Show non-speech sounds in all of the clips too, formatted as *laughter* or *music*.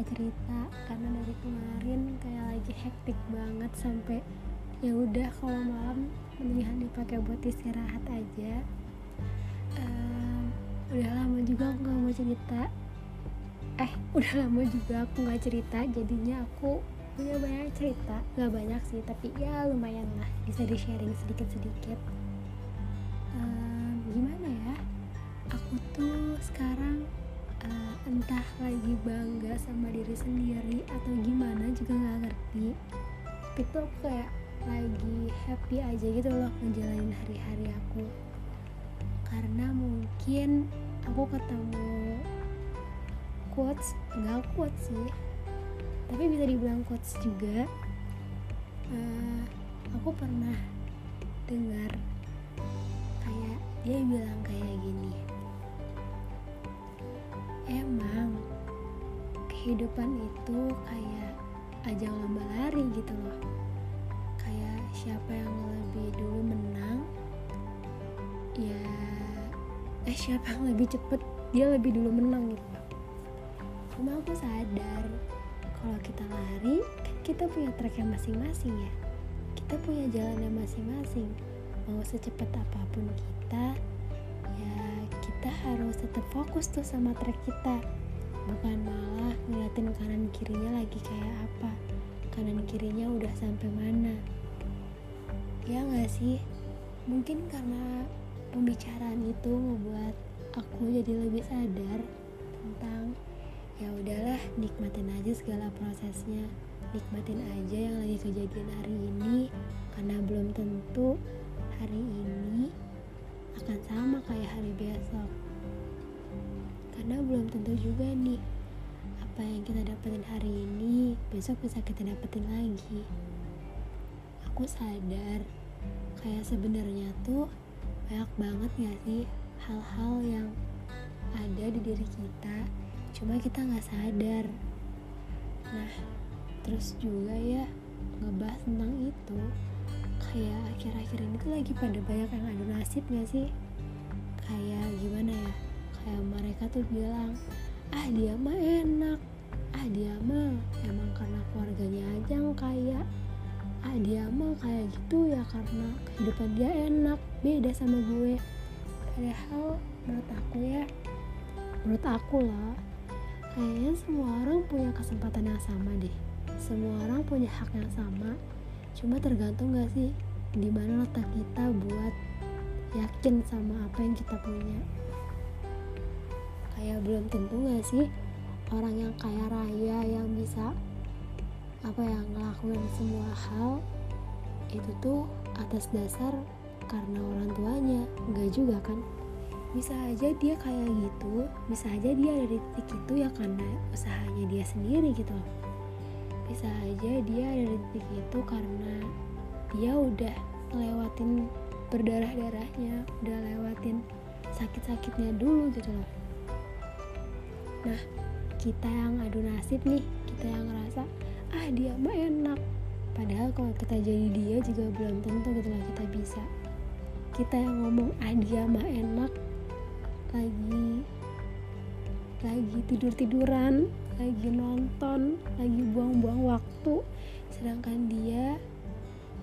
cerita-cerita karena dari kemarin kayak lagi hektik banget sampai ya udah kalau malam mendingan dipakai buat istirahat aja. Um, udah lama juga aku nggak mau cerita. Eh udah lama juga aku nggak cerita jadinya aku punya banyak cerita. Nggak banyak sih tapi ya lumayan lah bisa di sharing sedikit sedikit um, gimana ya? Aku tuh sekarang uh, entah lagi bangga sama diri sendiri atau gimana juga nggak ngerti. Tapi tuh aku kayak lagi happy aja gitu loh ngejalanin hari-hari aku. Karena mungkin aku ketemu quotes enggak quotes sih tapi bisa dibilang quotes juga. Uh, aku pernah dengar kayak dia bilang kayak gini emang. Kehidupan itu kayak ajang lomba lari gitu loh. Kayak siapa yang lebih dulu menang ya eh siapa yang lebih cepet dia lebih dulu menang gitu. Cuma aku sadar kalau kita lari kan kita punya tracknya masing-masing ya. Kita punya jalannya masing-masing. Mau secepat apa pun kita ya kita harus tetap fokus tuh sama track kita. Bukan malah ngeliatin kanan kirinya lagi kayak apa. Kanan kirinya udah sampai mana. Ya nggak sih? Mungkin karena pembicaraan itu membuat aku jadi lebih sadar tentang ya udahlah nikmatin aja segala prosesnya. Nikmatin aja yang lagi kejadian hari ini. Karena belum tentu hari ini akan sama kayak hari besok. Karena belum tentu juga nih apa yang kita dapetin hari ini besok bisa kita dapetin lagi. Aku sadar kayak sebenarnya tuh banyak banget gak sih hal-hal yang ada di diri kita cuma kita nggak sadar. Nah terus juga ya ngebahas tentang itu kayak akhir-akhir ini tuh lagi pada banyak yang adu nasib gak sih? Kayak gimana ya? Kayak mereka tuh bilang ah dia mah enak. Ah dia mah emang karena keluarganya aja yang kaya. Ah dia mah kayak gitu ya karena kehidupan dia enak. Beda sama gue. Padahal menurut aku ya menurut aku lah kayaknya semua orang punya kesempatan yang sama deh. Semua orang punya hak yang sama cuma tergantung gak sih di mana letak kita buat yakin sama apa yang kita punya. Kayak belum tentu gak sih orang yang kaya raya yang bisa apa yang ngelakuin semua hal itu tuh atas dasar karena orang tuanya. Enggak juga kan? Bisa aja dia kayak gitu bisa aja dia ada di titik itu ya karena usahanya dia sendiri gitu loh bisa aja dia ada di titik itu karena dia udah lewatin berdarah-darahnya udah lewatin sakit-sakitnya dulu gitu loh. Nah kita yang adu nasib nih kita yang ngerasa ah dia mah enak. Padahal kalau kita jadi dia juga belum tentu gitu loh kita bisa. Kita yang ngomong ah dia mah enak lagi lagi tidur tiduran lagi nonton lagi buang-buang waktu. Sedangkan dia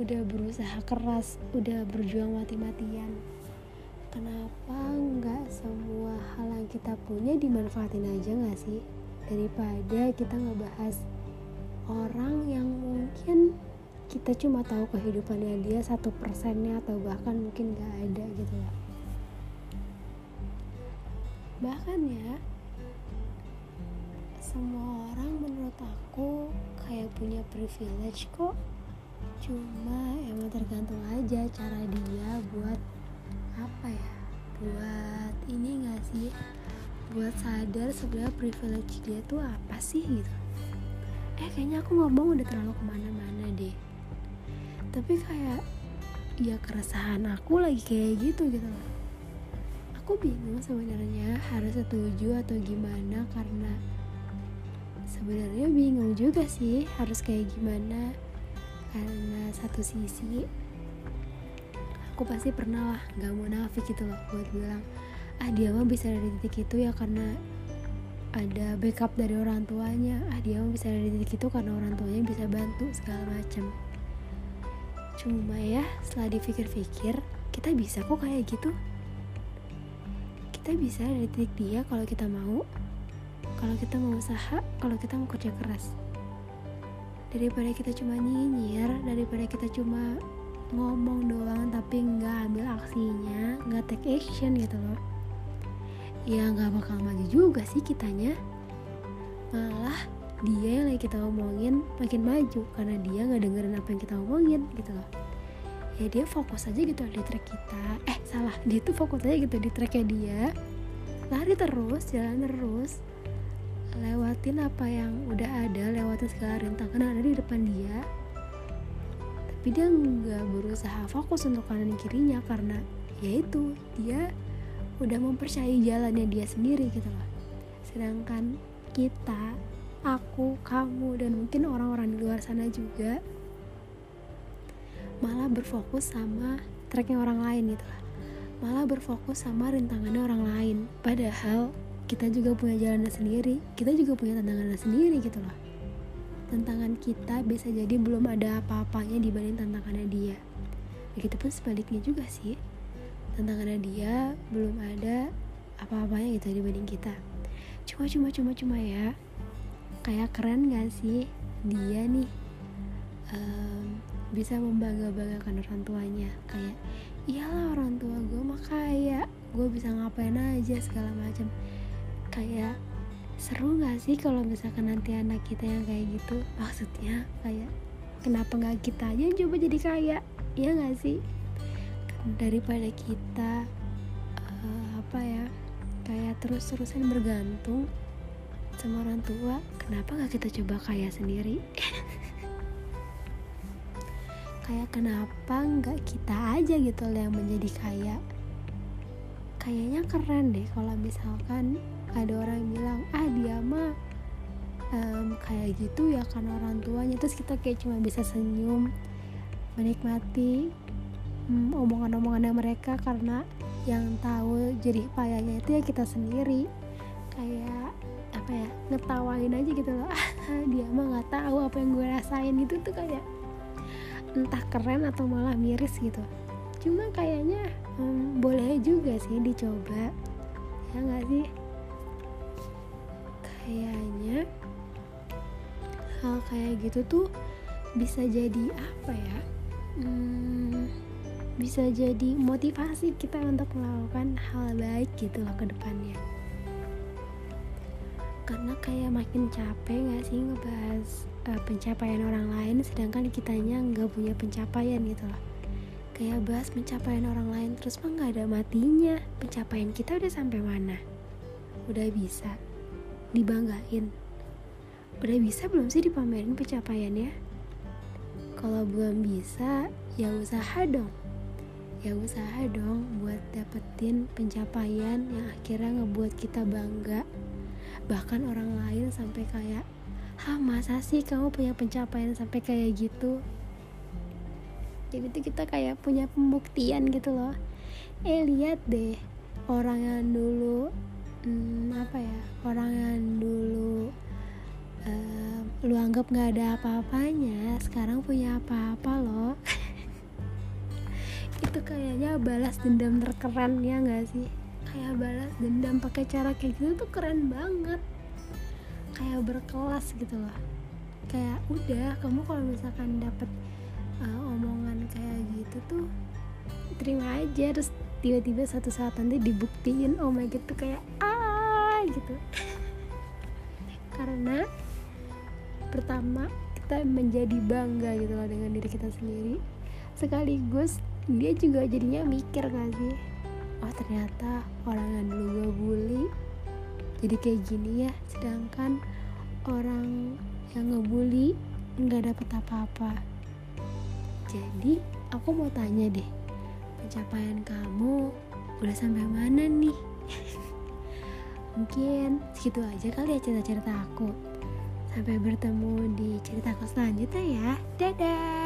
udah berusaha keras udah berjuang mati-matian. Kenapa nggak semua hal yang kita punya dimanfaatin aja nggak sih? Daripada kita ngebahas orang yang mungkin kita cuma tahu kehidupannya dia satu persennya atau bahkan mungkin nggak ada gitu ya. Bahkan ya semua orang menurut aku kayak punya privilege kok. Cuma emang tergantung aja cara dia buat apa ya buat ini gak sih? Buat sadar sebenarnya privilege dia tuh apa sih gitu. Eh kayaknya aku ngomong udah terlalu ke mana-mana deh. Tapi kayak ya keresahan aku lagi kayak gitu gitu loh. Aku bingung sebenarnya harus setuju atau gimana karena sebenarnya bingung juga sih harus kayak gimana. Karena satu sisi aku pasti pernah lah gak mau nafik gitu loh buat bilang ah dia mah bisa ada di titik itu ya karena ada backup dari orang tuanya. Ah dia bisa ada di titik itu karena orang tuanya bisa bantu segala macam cuma ya setelah dipikir-pikir kita bisa kok kayak gitu. Kita bisa dari titik dia kalau kita mau kalau kita mau usaha kalau kita mau kerja keras. Daripada kita cuma nyinyir daripada kita cuma ngomong doang tapi nggak ambil aksinya nggak take action gitu loh. Ya nggak bakal maju juga sih kitanya. Malah dia yang lagi kita omongin makin maju karena dia nggak dengerin apa yang kita omongin gitu loh. Ya dia fokus aja gitu di track kita. Eh salah. Dia tuh fokus aja gitu di tracknya dia. Lari terus jalan terus lewatin apa yang udah ada lewatin segala rintangan ada di depan dia. Tapi dia nggak berusaha fokus untuk kanan kirinya karena yaitu dia udah mempercayai jalannya dia sendiri gitu loh. Sedangkan kita aku kamu dan mungkin orang-orang di luar sana juga malah berfokus sama tracknya orang lain gitu loh malah berfokus sama rintangannya orang lain. Padahal kita juga punya jalannya sendiri. Kita juga punya tantangannya sendiri gitu loh. Tantangan kita bisa jadi belum ada apa-apanya dibanding tantangannya dia. Begitupun sebaliknya juga sih. Tantangannya dia belum ada apa-apanya gitu dibanding kita. Cuma cuma cuma cuma ya. Kayak keren gak sih dia nih um, bisa membangga-banggakan orang tuanya? Kayak iyalah orang tua gue mah kaya. Gue bisa ngapain aja segala macam kayak seru gak sih kalau misalkan nanti anak kita yang kayak gitu? Maksudnya kayak kenapa nggak kita aja yang coba jadi kaya? Ya gak sih? Daripada kita uh, apa ya kayak terus-terusan bergantung sama orang tua kenapa nggak kita coba kaya sendiri? *laughs* Kayak kenapa nggak kita aja gitu yang menjadi kaya? Kayaknya keren deh kalau misalkan ada orang yang bilang ah dia mah um, kayak gitu ya karena orang tuanya. Terus kita kayak cuma bisa senyum menikmati hmm, omongan-omongannya mereka karena yang tahu jadi payahnya itu ya kita sendiri. Kayak apa ya ngetawain aja gitu loh. *laughs* Dia mah nggak tahu apa yang gue rasain itu tuh kayak entah keren atau malah miris gitu. Cuma kayaknya hmm, boleh juga sih dicoba. Ya nggak sih kayaknya hal kayak gitu tuh bisa jadi apa ya? Hmm, bisa jadi motivasi kita untuk melakukan hal baik gitu loh ke depannya. Karena kayak makin capek gak sih ngebahas uh, pencapaian orang lain sedangkan kitanya nggak punya pencapaian gitu loh. Kayak bahas pencapaian orang lain terus mah nggak ada matinya. Pencapaian kita udah sampai mana? Udah bisa dibanggain. Udah bisa belum sih dipamerin pencapaiannya? Kalau belum bisa ya usaha dong. Ya usaha dong buat dapetin pencapaian yang akhirnya ngebuat kita bangga. Bahkan orang lain sampai kayak Hah masa sih kamu punya pencapaian sampai kayak gitu? Jadi tuh kita kayak punya pembuktian gitu loh. Eh lihat deh orang yang dulu hmm, apa ya orang yang dulu uh, lu anggap nggak ada apa-apanya sekarang punya apa-apa loh. *laughs* Itu kayaknya balas dendam terkeren ya nggak sih? Kayak balas dendam pakai cara kayak gitu tuh keren banget. Kayak berkelas gitu loh. Kayak udah kamu kalau misalkan dapet uh, omongan kayak gitu tuh terima aja terus tiba-tiba satu saat nanti dibuktiin oh my god tuh kayak ah gitu. Karena pertama kita menjadi bangga gitu loh dengan diri kita sendiri. Sekaligus dia juga jadinya mikir gak sih? Oh ternyata orang yang dulu gue bully jadi kayak gini ya. Sedangkan orang yang ngebully nggak dapet apa-apa. Jadi aku mau tanya deh pencapaian kamu udah sampai mana nih *laughs* mungkin segitu aja kali ya cerita-cerita aku. Sampai bertemu di cerita selanjutnya ya. Dadah